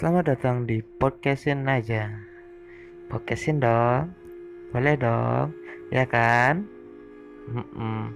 Selamat datang di podcastin aja. Podcastin dong. Boleh dong. Ya kan? Mm-mm.